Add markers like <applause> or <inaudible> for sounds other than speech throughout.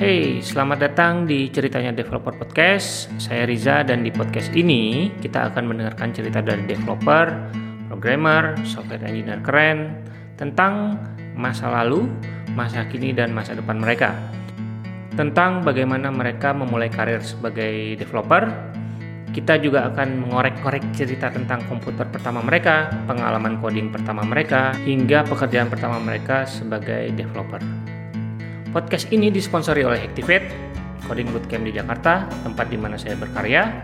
Hey, selamat datang di Ceritanya Developer Podcast. Saya Riza dan di podcast ini kita akan mendengarkan cerita dari developer, programmer, software engineer keren tentang masa lalu, masa kini dan masa depan mereka. Tentang bagaimana mereka memulai karir sebagai developer. Kita juga akan mengorek-korek cerita tentang komputer pertama mereka, pengalaman coding pertama mereka, hingga pekerjaan pertama mereka sebagai developer. Podcast ini disponsori oleh Hactivate, Coding Bootcamp di Jakarta, tempat di mana saya berkarya.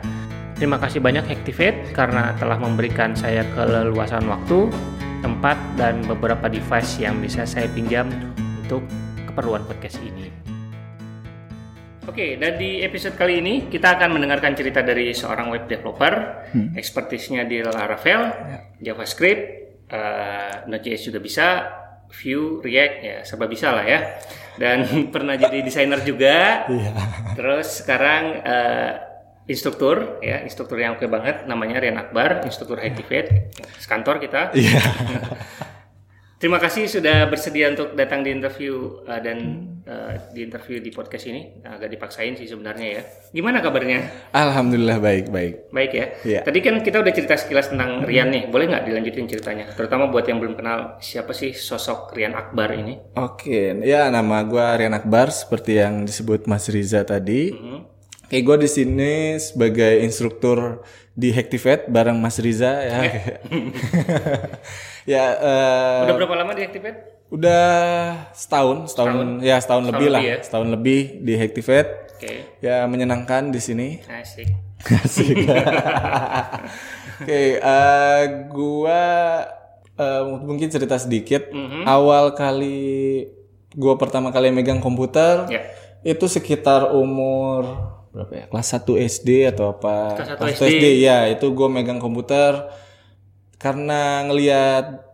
Terima kasih banyak Hactivate karena telah memberikan saya keleluasan waktu, tempat, dan beberapa device yang bisa saya pinjam untuk keperluan podcast ini. Oke, dan di episode kali ini kita akan mendengarkan cerita dari seorang web developer, hmm. ekspertisnya di Laravel, ya. JavaScript, uh, Node.js juga bisa, Vue, React, ya serba bisa lah ya dan <laughs> pernah jadi desainer juga. Iya. Terus sekarang uh, instruktur ya, instruktur yang oke banget namanya Rian Akbar, instruktur Activate, sekantor kita. Iya. <laughs> Terima kasih sudah bersedia untuk datang di interview uh, dan uh, di interview di podcast ini. Agak dipaksain sih sebenarnya ya. Gimana kabarnya? Alhamdulillah baik baik. Baik ya. Yeah. Tadi kan kita udah cerita sekilas tentang Rian nih. Boleh nggak dilanjutin ceritanya? Terutama buat yang belum kenal siapa sih sosok Rian Akbar ini? Oke, ya nama gue Rian Akbar seperti yang disebut Mas Riza tadi. Mm -hmm. Kayak gue di sini sebagai instruktur di Hactivate bareng Mas Riza ya. <laughs> <laughs> ya. Uh, Udah berapa lama di Hactivate? Udah setahun, setahun, setahun. ya setahun, setahun lebih, lebih lah, ya? setahun lebih di Hactivate. Oke. Okay. Ya menyenangkan di sini. Asik. <laughs> Asik. Oke, okay, uh, eh, gua uh, mungkin cerita sedikit. Mm -hmm. Awal kali gua pertama kali megang komputer, yeah. itu sekitar umur berapa ya kelas 1 SD atau apa kelas 1, kelas 1 SD. SD ya itu gue megang komputer karena ngelihat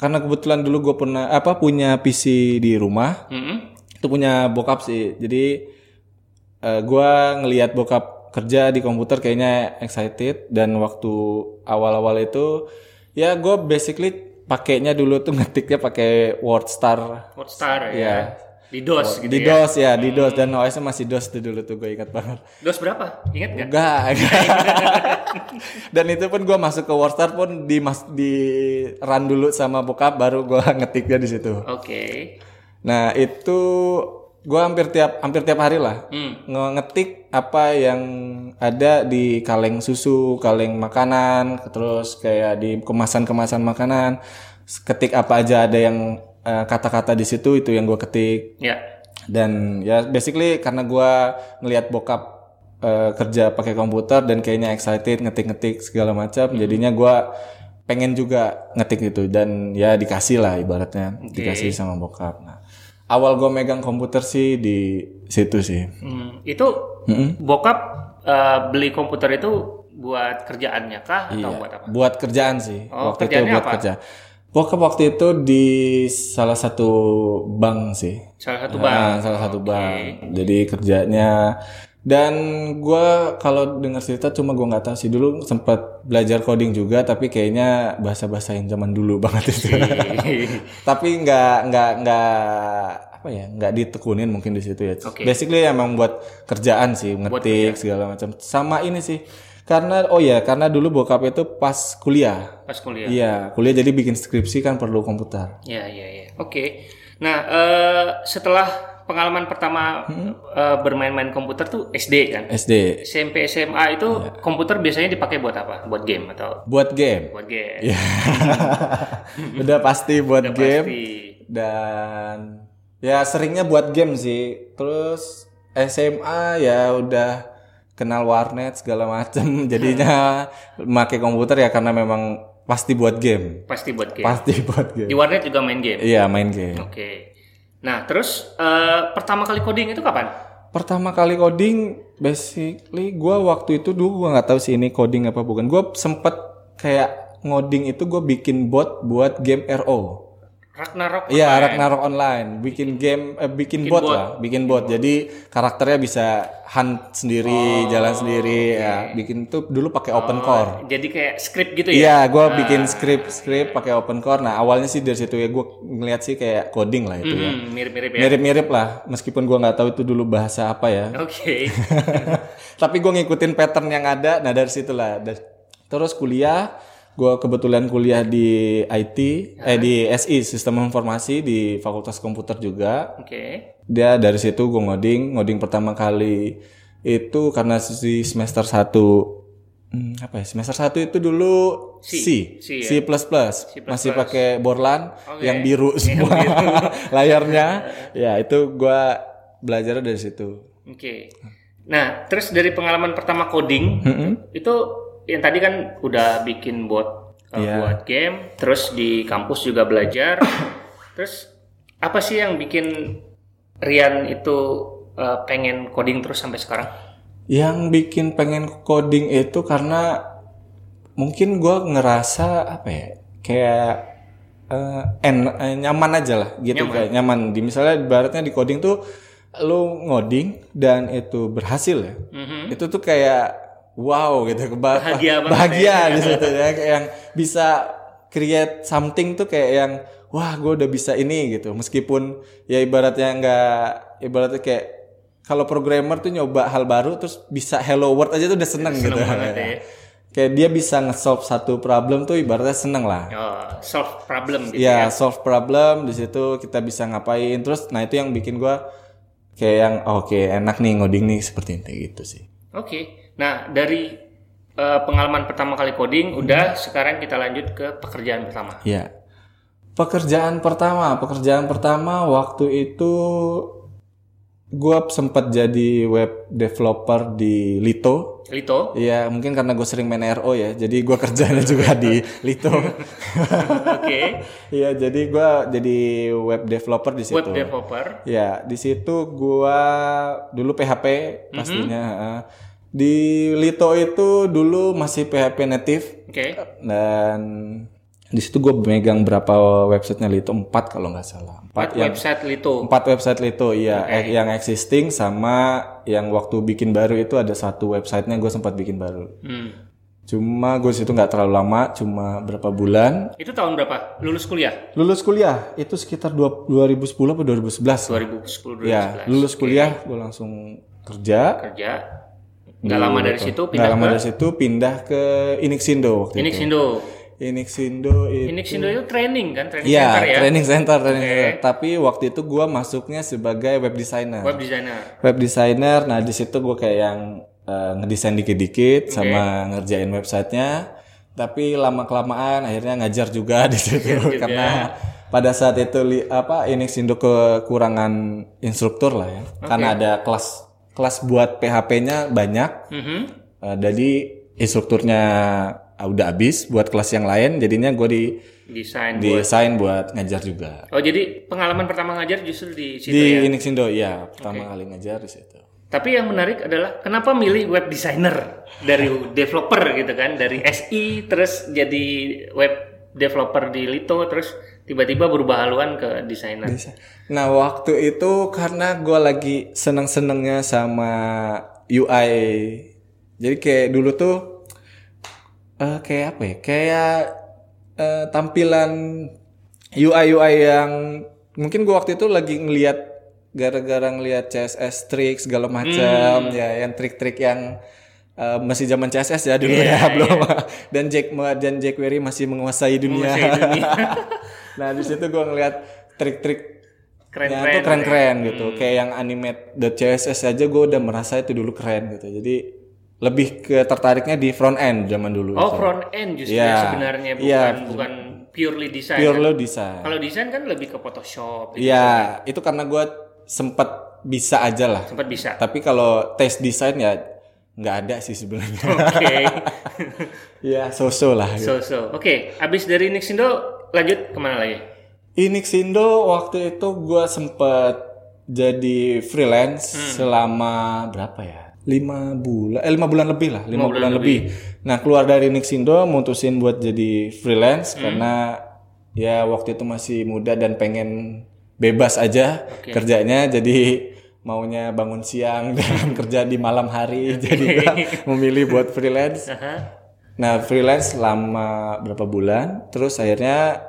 karena kebetulan dulu gue pernah apa punya PC di rumah. Mm -hmm. itu punya bokap sih. Jadi uh, eh, gue ngelihat bokap kerja di komputer kayaknya excited. Dan waktu awal-awal itu ya gue basically pakainya dulu tuh <laughs> ngetiknya pakai WordStar WordStar ya, ya di DOS oh, gitu di ya? DOS ya, di DOS dan OS masih DOS tuh dulu tuh gue ingat banget. DOS berapa? Ingat nggak? Enggak. <laughs> dan itu pun gue masuk ke Warstar pun di mas di run dulu sama bokap baru gue <laughs> ngetiknya di situ. Oke. Okay. Nah itu gue hampir tiap hampir tiap hari lah hmm. ngetik apa yang ada di kaleng susu, kaleng makanan, terus kayak di kemasan-kemasan makanan. Ketik apa aja ada yang Eh, kata-kata di situ itu yang gue ketik. Ya. Dan ya basically karena gue ngelihat bokap uh, kerja pakai komputer dan kayaknya excited ngetik-ngetik segala macam, hmm. jadinya gue pengen juga ngetik itu dan ya dikasih lah ibaratnya okay. dikasih sama bokap. Nah, awal gue megang komputer sih di situ sih. Hmm. Itu hmm? bokap uh, beli komputer itu buat kerjaannya kah atau iya, buat apa? Buat kerjaan sih. Oh, Waktu itu buat apa? kerja Pokoknya waktu itu di salah satu bank sih. Salah satu bank. Nah, salah satu okay. bank. Jadi kerjanya dan gue kalau dengar cerita cuma gue nggak tahu sih dulu sempat belajar coding juga tapi kayaknya bahasa-bahasa yang zaman dulu banget itu. <laughs> tapi nggak nggak nggak apa ya nggak ditekunin mungkin di situ ya. Okay. Basically emang buat kerjaan sih ngetik segala macam. Sama ini sih karena oh ya, karena dulu bokap itu pas kuliah. Pas kuliah. Iya, kuliah jadi bikin skripsi kan perlu komputer. Iya, iya, iya. Oke. Nah, uh, setelah pengalaman pertama hmm? uh, bermain-main komputer tuh SD kan? SD. SMP SMA itu ya. komputer biasanya dipakai buat apa? Buat game atau? Buat game. Buat game. Ya. <laughs> Udah pasti buat Udah game. Pasti. Dan ya seringnya buat game sih. Terus SMA ya udah kenal warnet segala macem <laughs> jadinya make komputer ya karena memang pasti buat game. Pasti buat game. Pasti buat game. Di warnet juga main game? Iya main game. Oke. Okay. nah terus uh, pertama kali coding itu kapan? Pertama kali coding basically gue waktu itu dulu gue nggak tahu sih ini coding apa bukan. Gue sempet kayak ngoding itu gue bikin bot buat game RO Ragnarok. Iya, online. Ragnarok online, bikin game, eh, bikin, bot, bot. lah, bikin bot. Jadi karakternya bisa hunt sendiri, jalan sendiri, ya. Bikin tuh dulu pakai open core. Jadi kayak script gitu ya. Iya, gue bikin script script pakai open core. Nah awalnya sih dari situ ya gue ngeliat sih kayak coding lah itu ya. Hmm, mirip-mirip ya. Mirip-mirip lah, meskipun gua nggak tahu itu dulu bahasa apa ya. Oke. <laughs> Tapi gue ngikutin pattern yang ada. Nah dari situlah. Terus kuliah, gue kebetulan kuliah di IT, eh di SI Sistem Informasi di Fakultas Komputer juga. Oke. Dia dari situ gue ngoding, ngoding pertama kali itu karena di semester 1 hmm, apa ya? Semester 1 itu dulu C, C, C, C ya? masih pakai Borland Oke. yang biru semua <laughs> layarnya. Ya, itu gua belajar dari situ. Oke. Nah, terus dari pengalaman pertama coding Mm-mm. itu yang tadi kan udah bikin bot uh, Iya. buat game, terus di kampus juga belajar. <coughs> terus apa sih yang bikin Rian itu uh, pengen coding terus sampai sekarang? Yang bikin pengen coding itu karena mungkin gua ngerasa apa ya? Kayak eh, en- eh, nyaman aja lah gitu Nyaman. kayak nyaman. Di misalnya ibaratnya di coding tuh lu ngoding dan itu berhasil ya. Mhm. Itu tuh kayak wow gitu. Keba- Bahagia bahagia ya. di situ ya. yang bisa create something tuh kayak yang wah gue udah bisa ini gitu. Meskipun ya ibaratnya nggak ibaratnya kayak kalau programmer tuh nyoba hal baru terus bisa hello world aja tuh udah seneng, gitu. banget ya. <laughs> kayak dia bisa nge-solve satu problem tuh ibaratnya seneng lah. Oh, solve problem gitu ya. solve problem di situ kita bisa ngapain. Terus nah itu yang bikin gua kayak yang oh, oke enak nih ngoding nih seperti itu gitu sih. Oke. Nah, dari uh, pengalaman pertama kali coding Hmm. udah sekarang kita lanjut ke pekerjaan pertama. Ya. Pekerjaan pertama, pekerjaan pertama waktu itu gua sempat jadi web developer di Lito. Lito. Iya, mungkin karena gue sering main RO ya, jadi gua kerjanya juga di <laughs> Lito. Oke. Iya, jadi gua jadi web developer di situ. Web developer. Ya, di situ gua dulu PHP pastinya. heeh. Di Lito itu dulu masih PHP native Oke. dan di situ gue megang berapa websitenya Lito empat kalau nggak salah empat yang website Lito. empat website Lito iya eh, yang existing sama yang waktu bikin baru itu ada satu websitenya gue sempat bikin baru Hmm. cuma gue situ nggak terlalu lama cuma berapa bulan Itu tahun berapa? Lulus kuliah? lulus kuliah itu sekitar dua- 2010 atau 2011 2010 2011. ya lulus kuliah gue langsung kerja Kerja. Nggak lama dari situ pindah lama ke dari situ pindah ke Inixindo waktu Inix itu Indo. Inixindo itu Inix Indo itu training kan? Training Iya, center ya? training center, training center. Tapi waktu itu gua masuknya sebagai web designer. Web designer. Web designer, nah di situ gua kayak yang eh, ngedesain dikit-dikit sama ngerjain websitenya. Tapi lama kelamaan akhirnya ngajar juga <laughs> di situ karena pada saat itu li, apa Inixindo kekurangan instruktur lah ya. Karena ada kelas kelas buat PHP-nya banyak. Mhm. Eh, jadi instrukturnya ah, udah habis buat kelas yang lain, jadinya gue di Desain. desain buat ngajar juga. Oh jadi pengalaman pertama ngajar justru di situ Di ya? Inixindo, iya pertama kali ngajar di situ. Tapi yang menarik adalah kenapa milih web designer dari developer gitu kan, dari SI terus jadi web developer di Lito terus tiba-tiba berubah haluan ke desainer. Nah waktu itu karena gue lagi seneng-senengnya sama UI, jadi kayak dulu tuh eh, kayak apa ya? Kayak eh, tampilan UI UI yang mungkin gue waktu itu lagi ngelihat gara-gara ngelihat CSS trik segala macam ya yang trik-trik yang eh, masih zaman CSS ya dulu ya belum <laughs> dan Jack dan jQuery masih menguasai dunia. Menguasai dunia. <laughs> nah di situ gue ngeliat trik-trik Keren-keren. Ya, itu keren-keren gitu. Kayak yang animate.css aja gue udah merasa itu dulu keren gitu. Jadi lebih ke tertariknya di front end zaman dulu. Oh itu. front end justru Iya. ya sebenarnya bukan Iya. bukan purely design. Pure kan? design. Kalau desain kan lebih ke Photoshop. gitu. Iya, itu karena gue sempet bisa aja lah. Sempat bisa. Tapi kalau tes desain ya nggak ada sih sebenarnya. Oke. <laughs> ya so-so lah. so gitu. so. Oke, abis dari Nixindo lanjut ke mana lagi? Inixindo waktu itu gue sempet jadi freelance Hmm. selama berapa ya? Lima bulan, eh lima bulan lebih lah, lima, bulan bulan, lebih. Nah keluar dari Inixindo, mutusin buat jadi freelance Hmm. karena ya waktu itu masih muda dan pengen bebas aja kerjanya jadi maunya bangun siang <laughs> dan kerja di malam hari jadi <laughs> gua memilih buat freelance Aha. Nah freelance selama berapa bulan terus akhirnya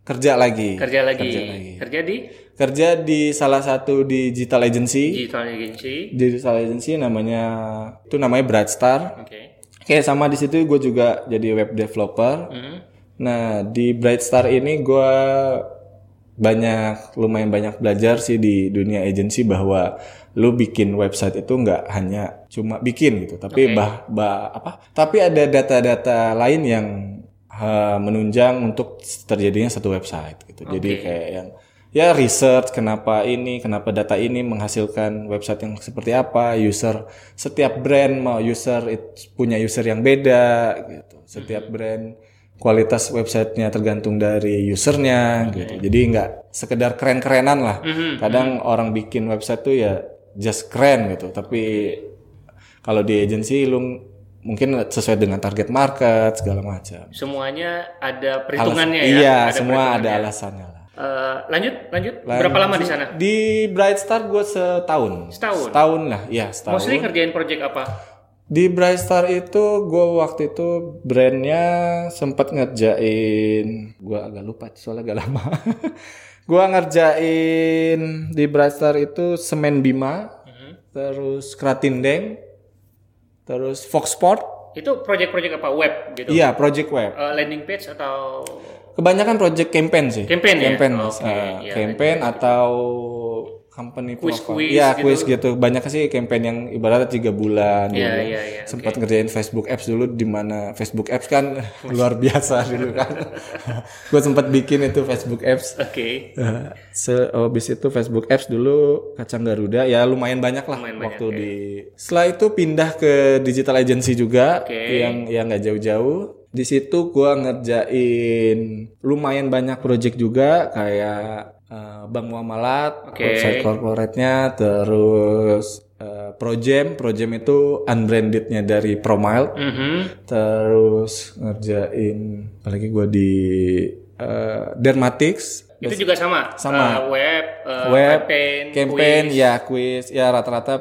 kerja lagi Kerja lagi. kerja lagi Kerja di kerja di salah satu digital agency digital agency. digital agency namanya itu namanya Brightstar Oke. Kayak sama di situ gue juga jadi web developer. Hmm. Nah di Brightstar ini gue banyak lumayan banyak belajar sih di dunia agency bahwa lu bikin website itu nggak hanya cuma bikin gitu, tapi bah, bah apa? Tapi ada data-data lain yang eh, menunjang untuk terjadinya satu website gitu. Jadi kayak yang ya research kenapa ini, kenapa data ini menghasilkan website yang seperti apa, user setiap brand mau user it- punya user yang beda gitu. Setiap brand kualitas websitenya tergantung dari usernya gitu. Jadi nggak sekedar keren-kerenan lah. Kadang orang bikin website tuh ya just keren gitu, tapi kalau di agency lu mungkin sesuai dengan target market segala macam. Semuanya ada Alas- perhitungannya ya. Iya, Ada semua ada alasannya lah. Eh, lanjut, lanjut. Berapa lama di sana? Di Brightstar gue setahun. Setahun? Setahun lah, ya setahun. Mostly ngerjain project apa? Di Brightstar itu gue waktu itu brandnya sempat ngerjain, gue agak lupa soalnya agak lama. <laughs> gue ngerjain di Brightstar itu Semen Bima, terus Kratindeng, terus Fox Sport, Itu project-project apa? Web gitu? iya project web. Eh, landing page atau Kebanyakan project campaign sih. Campaign ya? Mas. Oke, Ah, iya, campaign atau company Quiz- profile. quiz Iya, gitu. quiz gitu. Banyak sih campaign yang ibaratnya tiga bulan. dua Iya, bulan. iya, iya, Sempat ngerjain Facebook Apps dulu di mana Facebook Apps kan <laughs> luar biasa dulu kan. <laughs> Gue sempat bikin itu Facebook Apps. Oke. <laughs> Se habis itu Facebook Apps dulu kacang Garuda ya lumayan banyak lah Lumayan waktu di. Setelah itu pindah ke digital agency juga Oke. yang yang nggak jauh-jauh. Di situ gua ngerjain lumayan banyak project juga kayak eh, Bank Muamalat, Oke. website corporate-nya, terus eh, Projem, Projem itu unbranded-nya dari Promile. Mhm. Terus ngerjain apalagi gua di eh, Dermatics Itu juga sama. Sama. Eh, web, eh, web, campaign, campaign, quiz, ya quiz, ya rata-rata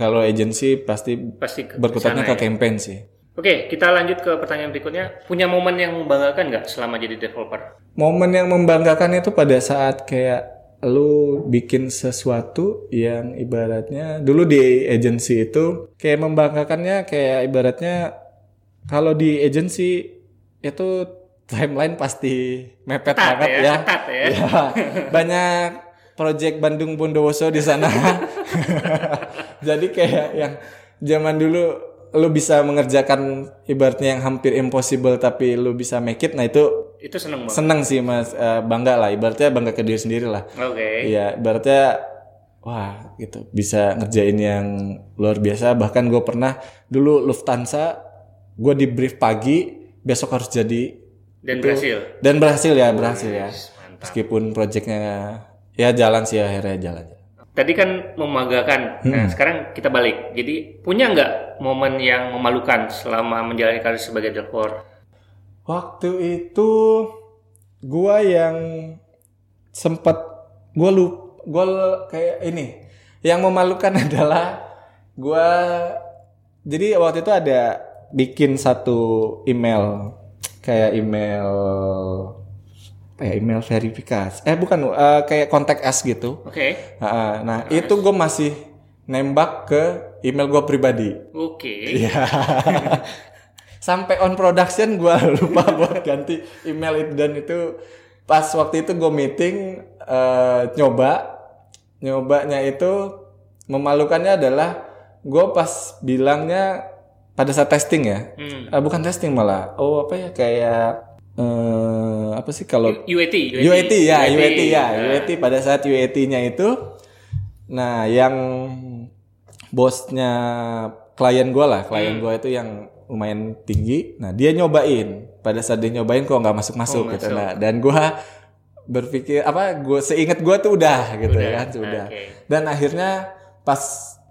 kalau agency pasti pasti ke berkutatnya sana ke ya. campaign sih. Oke, kita lanjut ke pertanyaan berikutnya. Punya momen yang membanggakan nggak selama jadi developer? Momen yang membanggakan itu pada saat kayak lu bikin sesuatu yang ibaratnya dulu di agency itu kayak membanggakannya kayak ibaratnya kalau di agency itu timeline pasti mepet Ketat banget ya, ya. ketat ya. Ya, banyak project Bandung Bondowoso di sana. <laughs> <laughs> Jadi kayak yang zaman dulu lu bisa mengerjakan ibaratnya yang hampir impossible tapi lu bisa make it nah itu Itu seneng banget. seneng sih mas Eh, bangga lah ibaratnya bangga ke diri sendiri lah Oke. iya ibaratnya wah gitu bisa ngerjain yang luar biasa bahkan gue pernah dulu Lufthansa gue di brief pagi besok harus jadi Dan berhasil. dan berhasil ya berhasil ya Mantap. meskipun proyeknya ya jalan sih akhirnya jalan Tadi kan membanggakan. Nah, Hmm. sekarang kita balik. Jadi punya nggak momen yang memalukan selama menjalani karir sebagai developer? Waktu itu gua yang sempat gua lup gua kayak ini. Yang memalukan <laughs> adalah gua jadi waktu itu ada bikin satu email kayak email apa ya email verifikasi. Eh bukan eh, kayak kontak us gitu. Oke. Nah, nah itu gue masih nembak ke email gue pribadi. Oke. Iya. <laughs> Sampai on production gue <laughs> lupa buat ganti email itu dan itu pas waktu itu gue meeting eh, nyoba nyobanya itu memalukannya adalah gue pas bilangnya pada saat testing ya Hmm. Eh, bukan testing malah oh apa ya kayak eh, apa sih kalau UAT. UAT ya, UAT ya, Nah, UAT pada saat UAT-nya itu, nah yang bosnya klien gue lah, klien Hmm. gue itu yang lumayan tinggi, nah dia nyobain, pada saat dia nyobain kok nggak masuk masuk Oh, gitu, masuk. nah dan gue berpikir apa, gue seingat gue tuh udah gitu Udah, ya kan, sudah, oke. dan akhirnya pas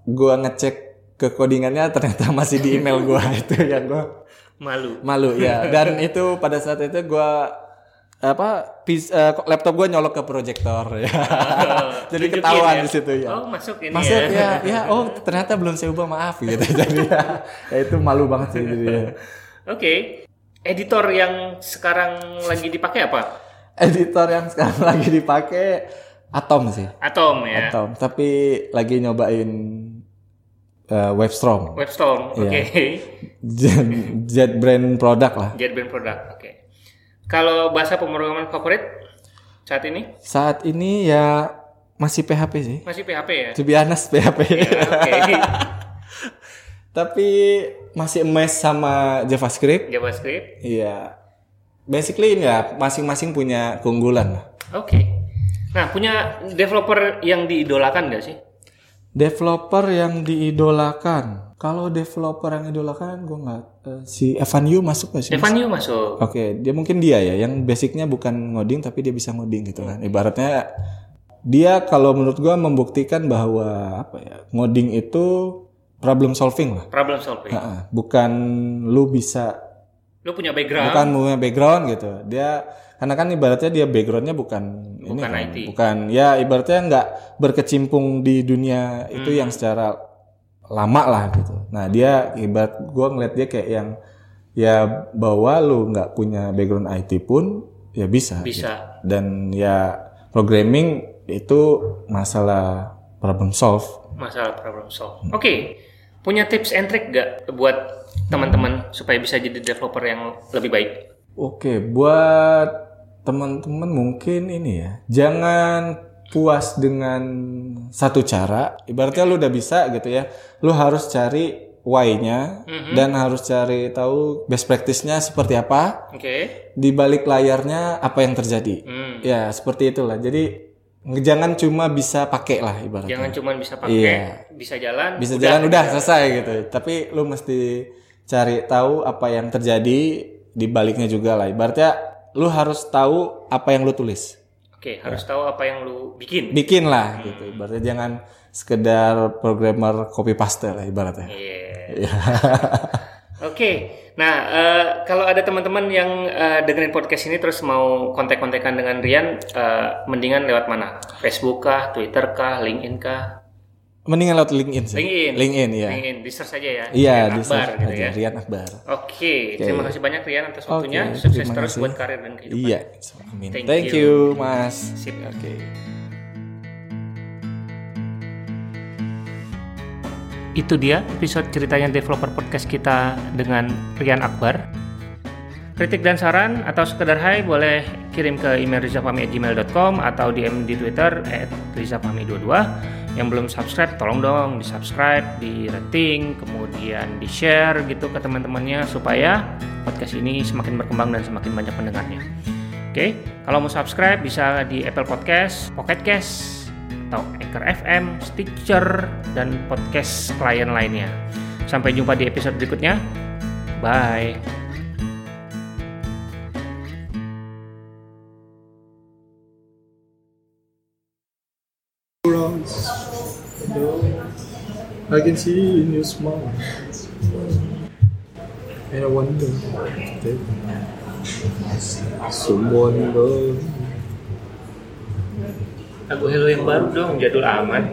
gue ngecek ke codingannya ternyata masih di email gue <laughs> itu yang gue Malu. malu <laughs> ya dan itu pada saat itu gue apa pis- eh, kok laptop gue nyolok ke proyektor ya. <laughs> Jadi tunjukin ketahuan ya. di situ ya. Oh, masuk ini Masuk ya. ya, ya, oh ternyata belum saya ubah maaf gitu. <laughs> Jadi ya, ya itu malu banget sih jadi. ya. Oke. Editor yang sekarang lagi dipakai apa? Editor yang sekarang lagi dipakai Atom sih. Atom ya. Atom, tapi lagi nyobain eh, Webstrom. Webstorm. Oke. Iya. Jet, jet brand produk lah. JetBrains produk. Oke. Kalau bahasa pemrograman favorit saat ini Saat ini ya masih PHP sih. masih PHP ya. To be honest PHP. Oke. <laughs> Tapi masih emes sama JavaScript. JavaScript. Iya. Basically ini ya masing-masing punya keunggulan lah. Oke. Nah, punya developer yang diidolakan nggak sih? Developer yang diidolakan. Kalau developer yang diidolakan gue nggak eh, si Evan Yu masuk gak sih? Evan Yu masuk. Oke, dia mungkin dia ya yang basicnya bukan ngoding tapi dia bisa ngoding gitu kan. Ibaratnya dia kalau menurut gua membuktikan bahwa apa ya ngoding itu problem solving lah. Problem solving. Ha-ha, bukan lu bisa Lu punya background. bukan punya background gitu. Dia karena kan ibaratnya dia backgroundnya bukan, ini Bukan kan, IT. bukan ya ibaratnya nggak berkecimpung di dunia itu Hmm. yang secara lama lah gitu. Nah dia ibarat gua ngeliat dia kayak yang ya bahwa lu nggak punya background IT pun ya bisa. Bisa. Dan ya programming itu masalah problem solve. Masalah problem solve. Oke. Punya tips and trick nggak buat teman-teman supaya bisa jadi developer yang lebih baik? Oke, buat teman-teman mungkin ini ya, jangan puas dengan satu cara. Ibaratnya lu udah bisa gitu ya, lu harus cari why-nya dan harus cari tahu best practice-nya seperti apa. Oke. Di balik layarnya apa yang terjadi. Hmm. Ya, seperti itulah. Jadi jangan cuma bisa pakai lah ibaratnya. Jangan cuma bisa pakai, Iya. bisa jalan. bisa jalan udah selesai gitu. Tapi lu mesti cari tahu apa yang terjadi di baliknya juga lah. Ibaratnya lu harus tahu apa yang lu tulis. Oke, harus tahu apa yang lu bikin. Bikin lah gitu. Ibaratnya jangan sekedar programmer copy paste lah ibaratnya. Iya. <laughs> Oke, nah eh, kalau ada teman-teman yang eh, dengerin podcast ini terus mau kontak-kontakan dengan Rian, eh, mendingan lewat mana? Facebook kah, Twitter kah, LinkedIn kah? Mendingan lewat LinkedIn sih. LinkedIn. LinkedIn ya. LinkedIn, di search aja ya. Iya, di Akbar search gitu aja ya. Rian Akbar. Oke, terima kasih banyak Rian atas waktunya. Oke, Sukses terima terus kasih. buat karir dan kehidupan. Iya, amin. Thank Thank, you. you, Mas. Sip. Oke. Itu dia episode ceritanya developer podcast kita dengan Rian Akbar. Kritik dan saran atau sekedar hai boleh kirim ke email rizafami@gmail.com atau DM di Twitter @rizafami22. Yang belum subscribe tolong dong di subscribe, di rating, kemudian di share gitu ke teman-temannya supaya podcast ini semakin berkembang dan semakin banyak pendengarnya. Oke, kalau mau subscribe bisa di Apple Podcast, Pocket Cast, atau Anchor FM, Stitcher, dan podcast klien lainnya. Sampai jumpa di episode berikutnya. Bye. I can see in your smile. And I wonder someone love Lagu Hello yang baru dong, jadul amat.